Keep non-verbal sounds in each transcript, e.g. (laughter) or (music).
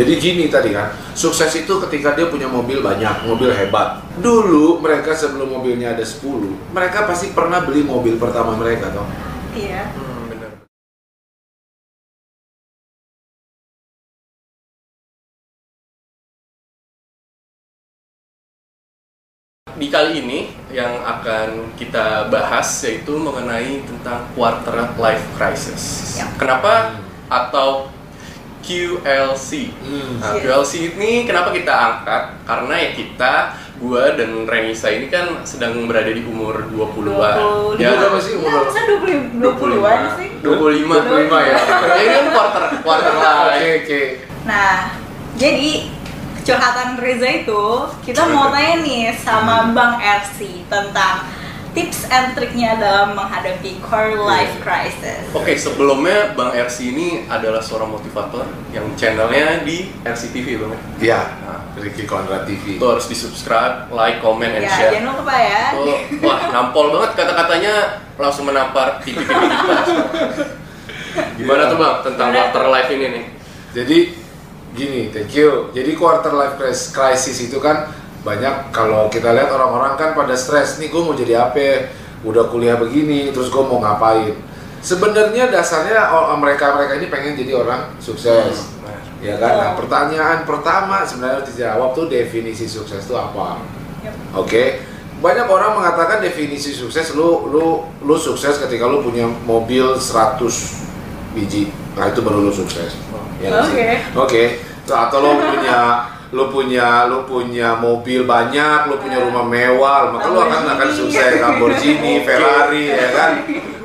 Jadi gini tadi kan, sukses itu ketika dia punya mobil banyak, mobil hebat. Dulu mereka sebelum mobilnya ada 10, mereka pasti pernah beli mobil pertama mereka toh. Iya. Hmm, bener. Di kali ini yang akan kita bahas yaitu mengenai tentang quarter life crisis. Ya. Kenapa atau QLC? Hmm. Nah, Iya. QLC ini kenapa kita angkat? Karena ya kita, gua dan Renisa ini kan sedang berada di umur 20-an. 25. Ya, berapa sih umur Ya, lo? masa 20 20-an sih? 25. 25 ya. ya ini kan quarter quarter Oke life. oke. Nah, jadi curhatan Reza itu kita mau tanya nih sama Bang RC tentang tips and triknya dalam menghadapi core life crisis. Oke, sebelumnya Bang RC ini adalah seorang motivator yang channelnya di RCTV Bang. Ya, Nah, Ricky Konrad TV. itu harus di subscribe, like, comment, and Ya, share. jangan lupa ya. Tuh, wah nampol banget kata-katanya langsung menampar pipi-pipi kita. Gimana tuh bang tentang Gimana? quarter life ini nih? Jadi gini, thank you. Jadi quarter life cris- crisis itu kan banyak kalau kita lihat orang-orang kan pada stres nih gue mau jadi apa? Udah kuliah begini, terus gue mau ngapain? Sebenarnya dasarnya mereka mereka ini pengen jadi orang sukses. Nah, Ya kan? Nah, pertanyaan pertama sebenarnya harus dijawab tuh definisi sukses itu apa? Yap. Oke. Banyak orang mengatakan definisi sukses lu lu lu sukses ketika lu punya mobil 100 biji. Nah, itu baru lu sukses. Ya? Oke. Oke. Atau lu punya lu punya lu punya mobil banyak, lu punya rumah mewah, maka lu akan akan sukses Lamborghini, Ferrari ya kan.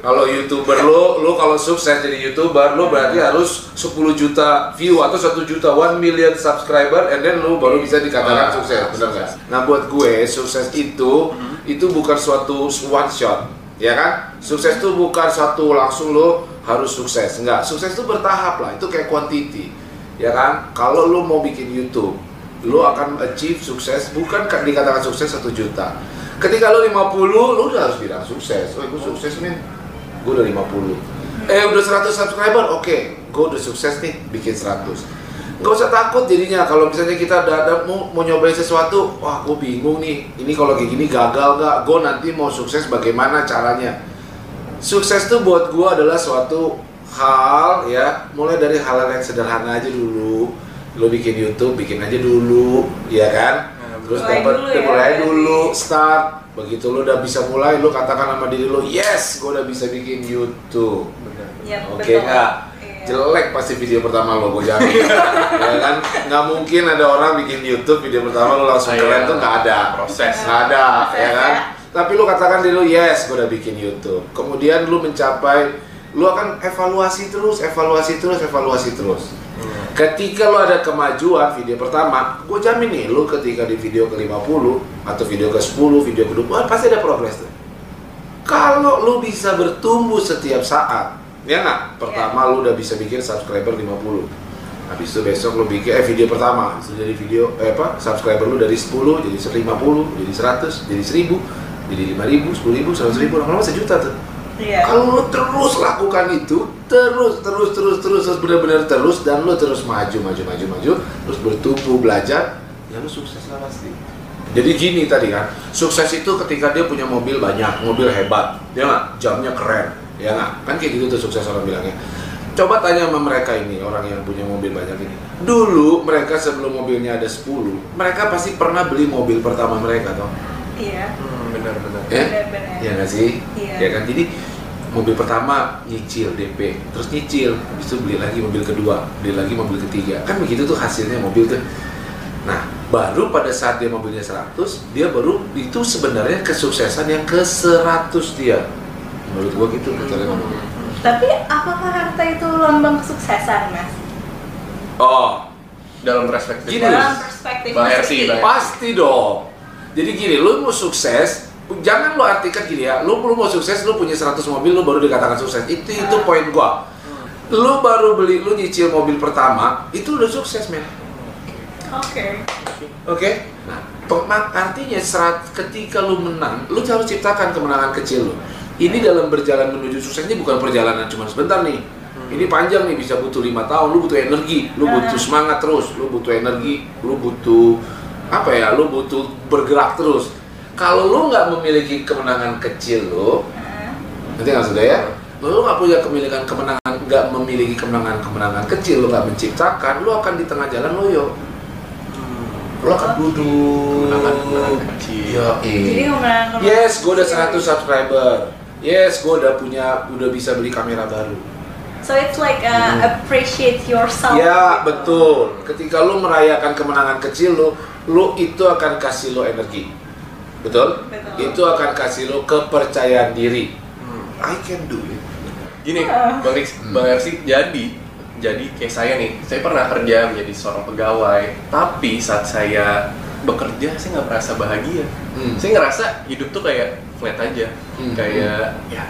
Kalau youtuber lu, lu kalau sukses jadi youtuber, lu berarti harus 10 juta view atau 1 juta 1 million subscriber, and then lu baru bisa dikatakan Ah, sukses, benar nggak? Nah buat gue sukses itu itu bukan suatu one shot, ya kan? Sukses itu bukan satu langsung lu harus sukses, enggak. Sukses itu bertahap lah, itu kayak quantity, ya kan? Kalau lu mau bikin YouTube, lu akan achieve sukses bukan kan dikatakan sukses satu juta. Ketika lu 50, lu udah harus bilang sukses. Oh, gue sukses nih. Gue udah 50. Eh, udah 100 subscriber. Oke, gue udah sukses nih bikin 100. Gak usah takut jadinya kalau misalnya kita ada, mau, mau nyobain sesuatu, wah gue bingung nih. Ini kalau kayak gini gagal gak? Gue nanti mau sukses bagaimana caranya? Sukses tuh buat gue adalah suatu hal ya, mulai dari hal yang sederhana aja dulu. Lo bikin YouTube, bikin aja dulu, ya kan? Terus Mulai dapat dulu ya, mulai dulu, start. Begitu lo udah bisa mulai, lo katakan sama diri lo, yes, gue udah bisa bikin YouTube. benar. Yap, Oke nggak? Iya. Jelek pasti video pertama lo, gue jamin. (laughs) ya kan? Nggak mungkin ada orang bikin YouTube video pertama lo langsung keren tuh nggak ada. Proses. Nggak ada, Proses, ya kan? ya. Tapi lo katakan diri lo, yes, gue udah bikin YouTube. Kemudian lo mencapai, lo akan evaluasi terus, evaluasi terus, evaluasi terus. Ketika lo ada kemajuan video pertama, gue jamin nih lo ketika di video ke-50 atau video ke-10, video ke-20, pasti ada progres tuh. Kalau lu bisa bertumbuh setiap saat, ya nggak? Pertama lu udah bisa bikin subscriber 50. Habis itu besok lu bikin eh video pertama, itu jadi video eh apa? Subscriber lu dari 10 jadi 50, jadi 100, jadi 1000, jadi 5000, 10000, 100000, lama-lama sejuta tuh. Iya. Kalau lu terus lakukan itu, terus terus terus terus terus benar-benar terus dan lu terus maju maju maju maju, terus bertumbuh belajar, ya lu sukses lah pasti. Jadi gini tadi kan, sukses itu ketika dia punya mobil banyak, mobil hebat, ya nggak, jamnya keren, ya nggak, kan kayak gitu tuh sukses orang bilangnya. Coba tanya sama mereka ini, orang yang punya mobil banyak ini. Dulu mereka sebelum mobilnya ada 10, mereka pasti pernah beli mobil pertama mereka toh. Iya. Hmm, benar-benar. Ya? Benar-benar. Iya nggak sih? Iya. Ya kan, jadi mobil pertama nyicil DP, terus nyicil, habis itu beli lagi mobil kedua, beli lagi mobil ketiga. Kan begitu tuh hasilnya mobil tuh. Nah, baru pada saat dia mobilnya 100, dia baru itu sebenarnya kesuksesan yang ke 100 dia. Menurut gua gitu ngomongnya. Tapi apakah harta itu lambang kesuksesan, Mas? Oh, Dalam perspektif Gini, Dalam perspektif Bang Ersi. Bang Pasti dong. Jadi gini, lu mau sukses, jangan lu artikan gini ya, lu, lu mau sukses, lu punya 100 mobil, lu baru dikatakan sukses. Itu itu poin gua. Lu baru beli, lu nyicil mobil pertama, itu udah sukses, men. Oke. Oke? Nah, pemak- artinya serat, ketika lu menang, lu harus ciptakan kemenangan kecil lu. Ini dalam berjalan menuju sukses ini bukan perjalanan cuma sebentar nih. Ini panjang nih, bisa butuh lima tahun. Lu butuh energi, lu butuh semangat terus, lu butuh energi, lu butuh apa ya? Lu butuh bergerak terus. Kalau lu nggak memiliki kemenangan kecil lu, nanti nggak sudah ya? Lu nggak punya kemilikan kemenangan, nggak memiliki kemenangan-kemenangan kecil, lu nggak menciptakan, lu akan di tengah jalan loyo. Lu akan duduk. Kemenangan-kemenangan kecil. Ya, Jadi kemenangan Yes, gue udah 100 subscriber. Yes, gue udah punya, udah bisa beli kamera baru. So it's like uh, appreciate yourself. Ya, betul. Ketika lu merayakan kemenangan kecil lu, lu itu akan kasih lu energi. Betul? Betul. Itu akan kasih lu kepercayaan diri. Hmm. I can do it. Gini, Ah. Bang Riks, Bang Ersi, jadi jadi kayak saya nih, saya pernah kerja menjadi seorang pegawai, tapi saat saya bekerja saya nggak merasa bahagia. Hmm. Saya ngerasa hidup tuh kayak flat aja, Hmm. kayak ya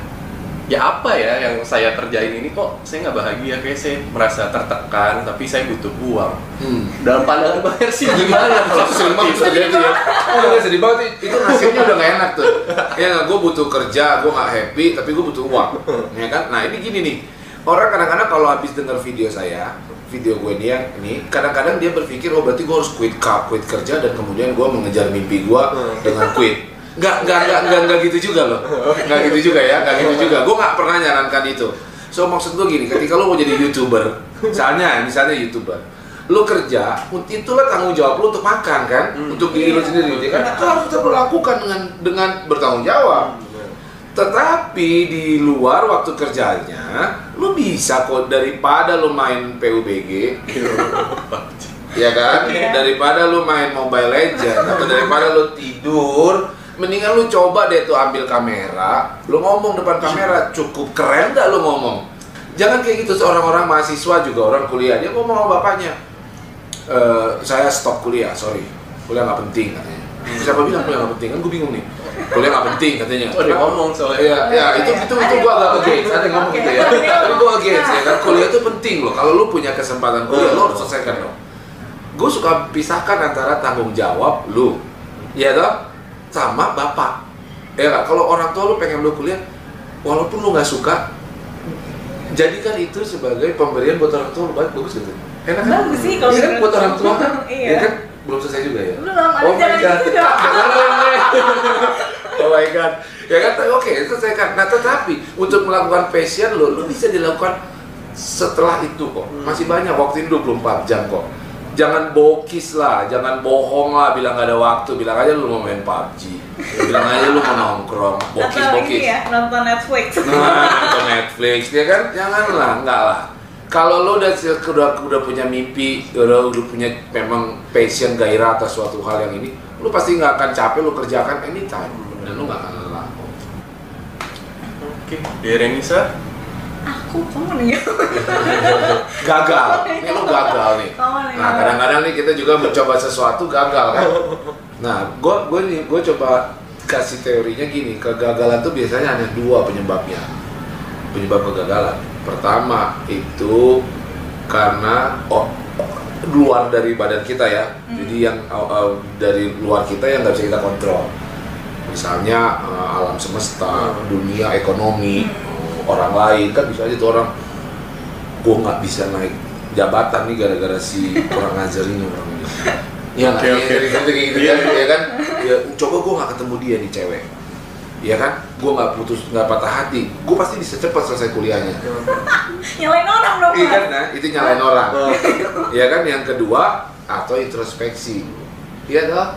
ya apa ya yang saya kerjain ini kok saya nggak bahagia, kayak saya merasa tertekan, tapi saya butuh uang. Hmm. Dalam pandangan Bang Ersi gimana kalau sedih seperti banget itu? terjadi ya. Oh, nggak sedih banget itu nasibnya udah gak enak tuh. Ya gue butuh kerja, gue nggak happy, tapi gue butuh uang. Ya kan? Nah ini gini nih, orang kadang-kadang kalau habis dengar video saya, video gue ini yang ini, kadang-kadang dia berpikir oh berarti gue harus quit quit kerja dan kemudian gue mengejar mimpi gue dengan quit. Nggak, nggak, nggak, nggak, nggak gitu juga loh. Nggak gitu juga ya, nggak gitu juga. Gue nggak pernah nyarankan itu. So maksud gue gini, ketika lo mau jadi youtuber, misalnya, misalnya youtuber, lu kerja, itulah tanggung jawab lu untuk makan kan, Hmm. untuk diri lu sendiri, ya kan? Itu harus tetap lu lakukan dengan dengan bertanggung jawab. Tetapi di luar waktu kerjanya, lu bisa kok daripada lu main PUBG, (laughs) ya kan? Iya. Daripada lu main Mobile Legend atau daripada lu tidur, mendingan lu coba deh tuh ambil kamera, lu ngomong depan kamera, cukup keren dah lu ngomong. Jangan kayak gitu seorang orang mahasiswa juga orang kuliah dia ngomong sama bapaknya, "Eh, saya stop kuliah, sorry, kuliah nggak penting katanya. Siapa bilang kuliah nggak penting? Kan gue bingung nih. Kuliah nggak penting katanya. Oh, dia ngomong soalnya. Iya, ya itu Iya. itu itu gua agak against, ada yang ngomong gitu ya. Tapi gua ngomong. against ya kan. Kuliah itu penting loh. Kalau lu punya kesempatan kuliah, lu harus selesaikan dong. Gue suka pisahkan antara tanggung jawab lu, ya toh, sama bapak. Ya nggak? Kalau orang tua lu pengen lu kuliah, walaupun lu nggak suka, jadikan itu sebagai pemberian buat orang tua lu baik bagus gitu. Enak kan? Bagus sih kalau kan menurut buat orang tua kan? (laughs) Iya. Iya kan? Belum selesai juga ya. Belum, Oh my jangan god. gitu dong. (laughs) (laughs) oh my god. Ya kan, oke, selesaikan. Nah, tetapi untuk melakukan passion lo, lo bisa dilakukan setelah itu kok. Masih banyak waktu ini 24 jam kok. Jangan bokis lah, jangan bohong lah, bilang gak ada waktu, bilang aja lu mau main PUBG, bilang aja lu mau nongkrong, bokis Atau bokis. ini ya, nonton Netflix. Nah, nonton Netflix, ya kan? Janganlah, enggak lah. Kalau lo udah, udah udah punya mimpi, udah udah punya memang passion gairah atas suatu hal yang ini, lo pasti nggak akan capek, lo kerjakan anytime dan lo nggak akan lelah. Oke, Derenisa, Aku kamu (laughs) nih. Gagal, ini lo gagal nih. Nih. Nah kadang-kadang nih kita juga mencoba sesuatu gagal kan. Nah, gue gue nih gue coba kasih teorinya gini, kegagalan tuh biasanya hanya dua penyebabnya. Penyebab kegagalan. Pertama itu karena oh, luar dari badan kita ya. Hmm. Jadi yang uh, uh, dari luar kita yang nggak bisa kita kontrol. Misalnya uh, alam semesta, Hmm. dunia ekonomi, uh, orang lain kan bisa aja tuh orang gue nggak bisa naik jabatan nih gara-gara si orang ngajar ini orang ini. Iya nggak? Iya, gitu, gitu Iya. kan, ya kan? Ya, coba gue nggak ketemu dia nih cewek, ya kan? Gue nggak putus, nggak patah hati, gue pasti bisa cepat selesai kuliahnya. (laughs) Nyalain orang dong. Iya kan? Nah, itu nyalain orang. Oh. Ya kan? Yang kedua atau introspeksi, iya toh?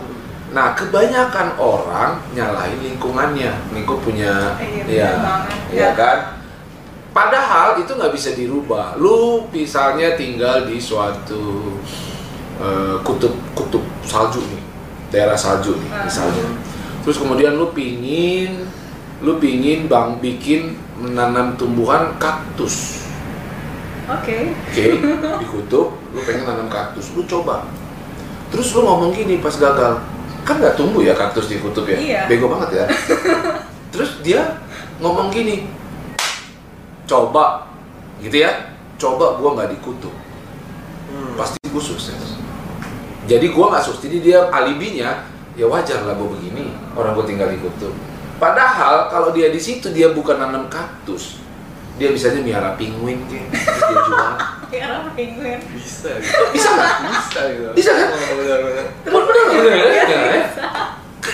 Nah, kebanyakan orang nyalain lingkungannya. Nih gue punya, Iya, ya, ya kan? Padahal itu nggak bisa dirubah. Lu misalnya tinggal di suatu eh, kutub kutub salju nih, daerah salju nih Ah. misalnya. Terus kemudian lu pingin, lu pingin bang bikin menanam tumbuhan kaktus. Oke. Oke, di kutub, lu pengen nanam kaktus, lu coba. terus lu ngomong gini pas gagal kan nggak tumbuh ya kaktus di kutub ya Iya. bego banget ya (laughs) terus dia ngomong gini coba gitu ya. Coba gua nggak di kutub Hmm. pasti gue sukses. Jadi gua nggak sukses. Jadi dia alibinya ya wajar lah gue begini. Orang gue tinggal di kutub padahal kalau dia di situ dia bukan nanam kaktus. Dia bisanya miara penguin kayak terus dia jual. (laughs) Orang penguin. bisa (laughs) gitu. Bisa nggak? Bisa gitu. Bisa kan? Oh, benar benar. Bener bener ya.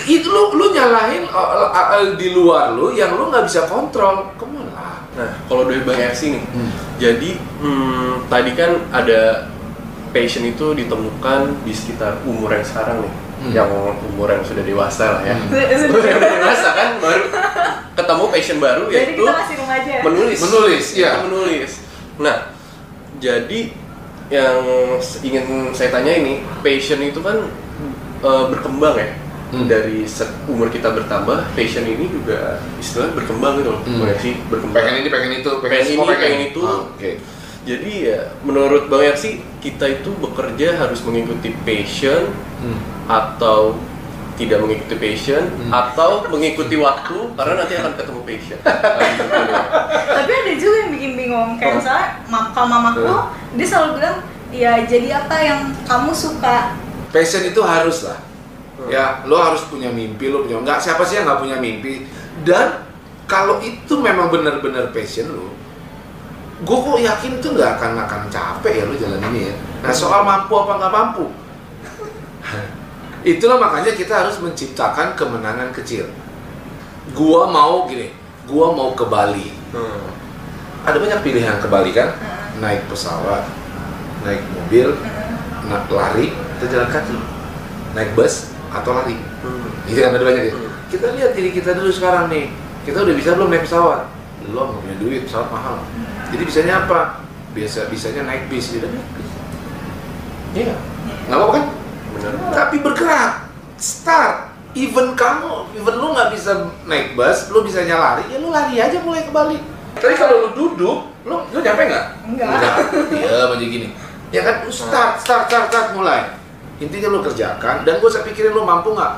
Itu lu lu nyalahin uh, uh, uh, di luar lu yang lu nggak bisa kontrol. Ke mana nah kalau dari bang Ersi nih Hmm. jadi hmm, tadi kan ada passion itu ditemukan di sekitar umur yang sekarang nih Hmm. yang umur yang sudah dewasa lah ya Hmm. yang dewasa kan baru ketemu passion baru Jadi yaitu kita masih remaja. menulis Menulis, iya. Itu menulis nah jadi yang ingin saya tanya ini passion itu kan eh, berkembang ya Hmm. dari umur kita bertambah passion ini juga istilahnya berkembang gitu loh Hmm. Bang Ersi, berkembang pengen ini pengen itu Pengen semua ini, pengen itu. Ah, oke jadi ya menurut Bang Ersi kita itu bekerja harus mengikuti passion Hmm. atau tidak mengikuti passion Hmm. atau mengikuti waktu karena nanti akan ketemu passion (laughs) Nah, gitu. Tapi ada juga yang bikin bingung. Kayak Oh. misalnya kalau mamaku, Hmm. dia selalu bilang, ya jadi apa yang kamu suka. passion itu harus lah. Ya lo harus punya mimpi lo punya nggak siapa sih yang nggak punya mimpi? Dan kalau itu memang benar-benar passion lo gue kok yakin tuh nggak akan akan capek ya lo jalan ini ya. Nah soal mampu apa nggak mampu? (laughs) Itulah makanya kita harus menciptakan kemenangan kecil. Gua mau gini gua mau ke Bali. Hmm. ada banyak pilihan ke Bali kan? Naik pesawat naik mobil naik lari atau jalan kaki. Naik bus atau lari. Hmm. gitu kan ada banyak ya. Hmm. kita lihat diri kita dulu sekarang nih. Kita udah bisa belum naik pesawat? Belum nggak punya duit pesawat mahal. Jadi bisanya apa? Biasa bisanya naik bis gitu iya. Nggak apa kan? Benar. Tapi bergerak. Start. Even kamu even lu nggak bisa naik bus lu bisa lari ya lu lari aja mulai ke Bali. Tapi kalau lu duduk lu lu nyampe nggak? Enggak. iya aja gini. Ya kan start start start start mulai intinya lu kerjakan dan gue pikirin lu mampu nggak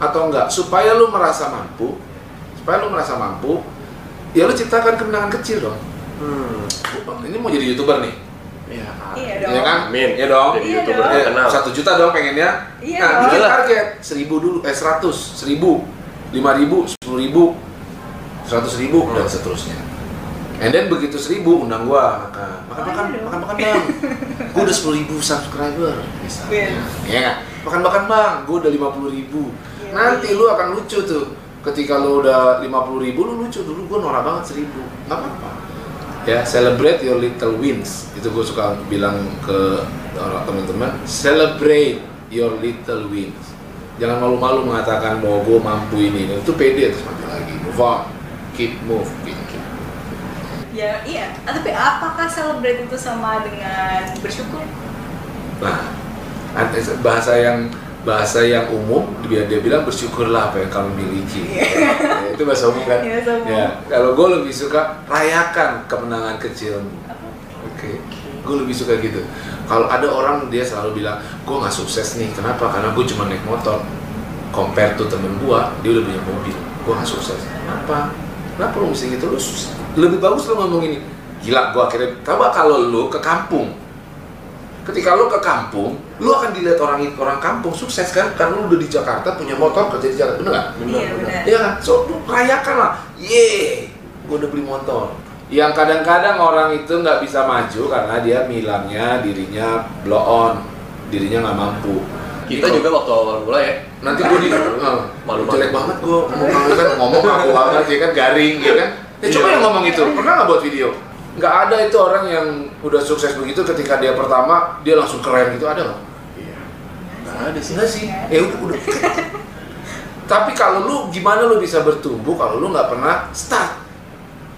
atau enggak supaya lu merasa mampu supaya lu merasa mampu ya lu ciptakan kemenangan kecil dong Hmm. ini mau jadi youtuber nih Iya. Iya dong. Iya kan? Amin. Iya dong. Jadi Iya youtuber dong. Terkenal. satu juta dong pengennya. Iya nah, dong. bikin target seribu dulu, eh seratus, seribu, lima ribu, sepuluh ribu, seratus ribu Hmm. dan seterusnya. And then begitu seribu undang gua makan, makan makan makan makan bang. (laughs) gua udah sepuluh ribu subscriber misalnya. Nggak? Makan makan bang, gua udah lima puluh ribu. Iya. Nanti lu akan lucu tuh. Ketika lu udah lima puluh ribu, lu lucu dulu gua norak banget seribu. Nggak apa-apa ya celebrate your little wins itu gue suka bilang ke orang teman-teman celebrate your little wins jangan malu-malu mengatakan bahwa gue mampu ini itu pede terus lagi move on keep move keep. Ya iya. Ah, Tapi apakah celebrate itu sama dengan bersyukur? nah bahasa yang bahasa yang umum dia dia bilang bersyukurlah apa yang kamu miliki Ya, itu bahasa umum kan Iya, bahasa umum. ya kalau gue lebih suka rayakan kemenangan kecilmu Oke, gue lebih suka gitu. Kalau ada orang dia selalu bilang, gue nggak sukses nih. Kenapa? Karena gue cuma naik motor. Compare tuh temen gue, dia udah punya mobil. Gue nggak sukses. Kenapa? Kenapa lu mesti gitu? Lu lebih bagus lu ngomong ini. Gila, gue akhirnya. Coba kalau lu ke kampung, ketika lu ke kampung, lu akan dilihat orang orang kampung sukses kan? Karena lu udah di Jakarta punya motor kerja di Jakarta, bener nggak? Iya benar. Iya kan? So, lu rayakan lah. Yeay, gue udah beli motor. Yang kadang-kadang orang itu nggak bisa maju karena dia bilangnya dirinya blow on, dirinya nggak mampu. Kita juga waktu awal mulai ya. nanti gue di (laughs) Malu-malu. jelek banget gue ngomong kan ngomong aku (laughs) banget ya kan garing ya kan. Ya coba Iya. yang ngomong itu pernah nggak buat video? Nggak ada itu orang yang udah sukses begitu ketika dia pertama dia langsung keren gitu ada nggak? Iya. Nggak ada sih. Enggak sih. Ya udah udah. (laughs) Tapi kalau lu gimana lu bisa bertumbuh kalau lu nggak pernah start?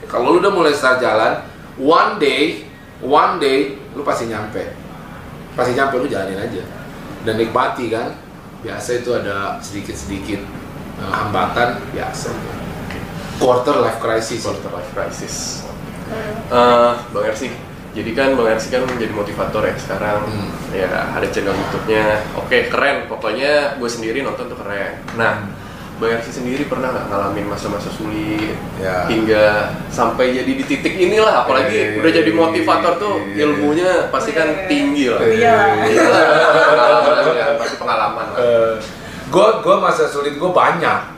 Kalau lu udah mulai start jalan, one day, one day lu pasti nyampe. Pasti nyampe lu jalanin aja. Dan nikmati kan. Biasa itu ada sedikit-sedikit eh, hambatan biasa. Quarter life crisis. Quarter life crisis. Eh, Bang Ersi, jadi kan Bang Ersi kan menjadi motivator ya sekarang. Hmm. ya ada channel YouTube-nya. Oke keren. Pokoknya gue sendiri nonton tuh keren. Nah Bang Ersi sendiri pernah nggak ngalamin masa-masa sulit Ya. hingga sampai jadi di titik inilah? Apalagi Iya, iya, udah jadi motivator tuh iya. ilmunya pasti kan tinggi lah. Iya. Iya, pengalaman ya, pasti pengalaman lah. Gue gue masa sulit gue banyak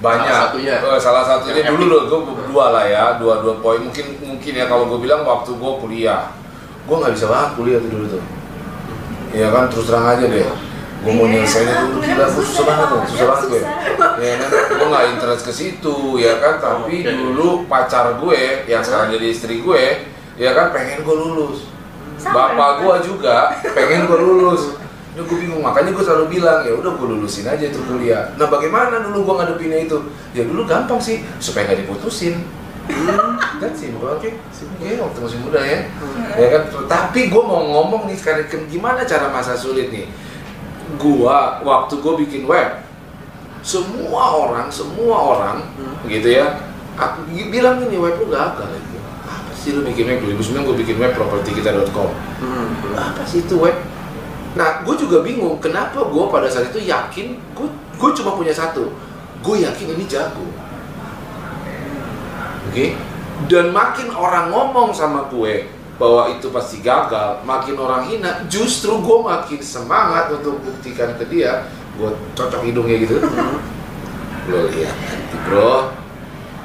banyak. Salah satunya. Eh, salah satunya. Yang dulu loh gue dua lah ya dua dua poin. Mungkin mungkin ya kalau gue bilang waktu gue kuliah. Gue nggak bisa banget kuliah tuh dulu tuh. Iya kan terus terang aja deh. Gue mau Iya, nyelesainnya dulu gila gue susah susah banget tuh banget, susah banget gue ya kan gue nggak interest ke situ ya kan. Tapi Oke. dulu pacar gue yang sekarang jadi istri gue ya kan pengen gue lulus. Sama. Bapak ya, gue juga pengen gue lulus Ya gue bingung, makanya gue selalu bilang ya udah gue lulusin aja itu kuliah. Nah bagaimana dulu gue ngadepinnya itu? Ya dulu gampang sih, supaya nggak diputusin. kan simpel oke, Oke, waktu masih muda ya. Ya kan, tapi gue mau ngomong nih sekarang kan gimana cara masa sulit nih? Gua waktu gue bikin web, semua orang, semua orang, gitu ya, aku bilang ini web lu gagal itu. Apa sih lu bikin web 2009 gue bikin web propertikita.com Hmm. apa sih itu web? Nah, gue juga bingung kenapa gue pada saat itu yakin gue gue cuma punya satu, gue yakin ini jago. Oke, dan makin orang ngomong sama gue bahwa itu pasti gagal, makin orang hina, justru gue makin semangat untuk buktikan ke dia, gue cocok hidungnya gitu. (laughs) Lo lihat nanti bro,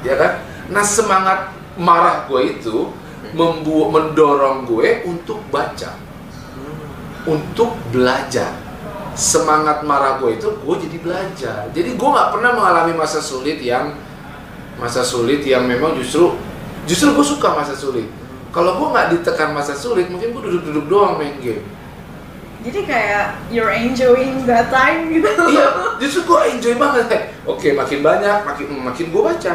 ya kan? Nah semangat marah gue itu membuat mendorong gue untuk baca, untuk belajar. Semangat marah gue itu gue jadi belajar. Jadi gue nggak pernah mengalami masa sulit yang masa sulit yang memang justru justru gue suka masa sulit. Kalau gue nggak ditekan masa sulit, mungkin gue duduk-duduk doang main game. Jadi kayak you're enjoying that time gitu. iya, justru gue enjoy banget. Oke, makin banyak, makin makin gue baca.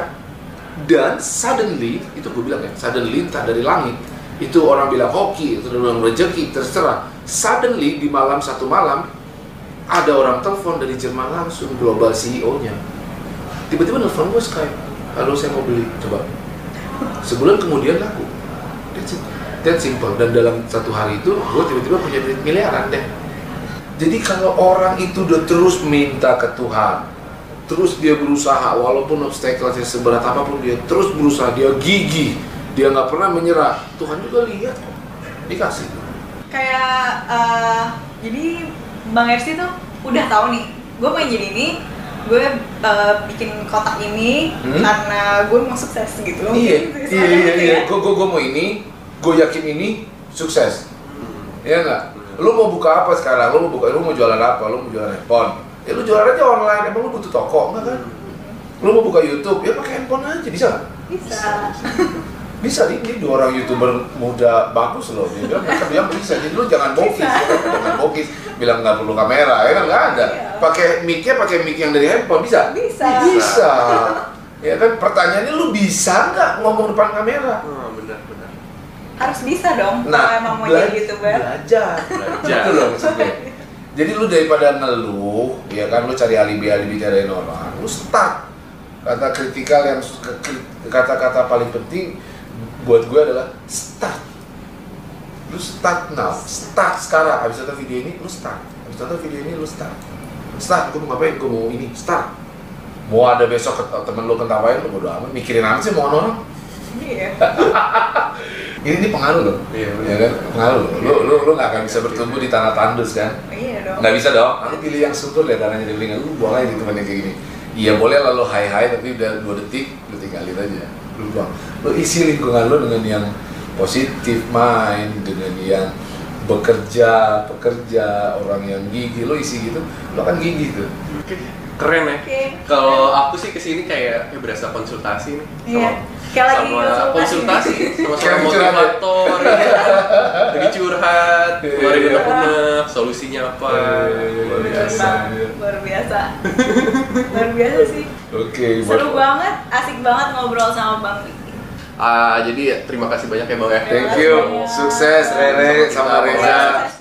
Dan suddenly, itu gue bilang ya, suddenly entah dari langit, itu orang bilang hoki, itu orang bilang rezeki, terserah. Suddenly di malam satu malam, ada orang telepon dari Jerman langsung global CEO-nya. Tiba-tiba nelfon gue Skype, halo saya mau beli, coba. Sebulan kemudian laku. That's it. That's simple. Dan dalam satu hari itu, gue tiba-tiba punya duit miliaran deh. Jadi kalau orang itu udah terus minta ke Tuhan, terus dia berusaha walaupun obstacle-nya seberat apa pun dia terus berusaha, dia gigih, dia nggak pernah menyerah. Tuhan juga lihat dikasih. kayak eh, jadi Bang Ersi tuh udah tahu nih, gue mau jadi ini, gue eh, bikin kotak ini Hmm? karena gue mau sukses gitu loh. Iya, Mungkin iya, iya, itu iya. ya. Gue, gue, gue mau ini, gue yakin ini sukses. Ya nggak? Lu mau buka apa sekarang? Lu mau buka, lu mau jualan apa? Lu mau jualan handphone? Ya lu jualan aja online. Emang lu butuh toko enggak kan? Lu mau buka YouTube? Ya pakai handphone aja bisa. Bisa. (laughs) Bisa nih, ini dua orang youtuber muda bagus loh. Dia bilang mereka bilang bisa. Jadi lu jangan bokis, Bisa. jangan bokis. Bilang nggak perlu kamera, ya kan nggak ada. Iya. Pakai mic-nya pakai mic yang dari handphone bisa. Bisa. Bisa. Ya kan pertanyaannya lu bisa nggak ngomong depan kamera? Oh, benar benar. Harus bisa dong kalau emang mau bela- jadi youtuber. belajar. Belajar. Itu loh maksudnya. Jadi lu daripada ngeluh, ya kan lu cari alibi-alibi cariin orang, lu start. Kata kritikal yang kata-kata paling penting buat gue adalah start. Lu start now, start sekarang. Abis nonton video ini, lu start. Abis nonton video ini, lu start. Start, gue mau ngapain? Gue mau ini, start. Mau ada besok temen lu ketawain, lu bodo amat. Mikirin apa sih mau orang? Iya. (laughs) Ini, ini pengaruh loh. Iya, ya kan? Pengaruh loh. Lu, lu, lu gak akan bisa bertumbuh di tanah tandus kan? Iya dong. Nggak bisa dong. Lu pilih yang subur lihat tanahnya dibeli Lu buang aja di temannya kayak gini. Iya boleh lah lu hai hai tapi udah dua detik lu tinggalin aja. Lu. Lu isi lingkungan lu dengan yang positif mind, dengan yang bekerja, pekerja, orang yang gigi, lu isi gitu, lu akan gigi tuh. Keren ya. Oke. Kalau aku sih ke sini kayak ya berasa konsultasi nih. Iya. Kayak lagi sama konsultasi. konsultasi sama Kayak sama motivator ya. lagi curhat keluarin iya. unek-unek solusinya apa Iya, luar biasa luar biasa. luar biasa sih. Oke, Seru banget, asik banget ngobrol sama Bang. Ah, jadi ya, terima kasih banyak ya bang ya Thank you. Sukses Rere sama. Reza. Sukses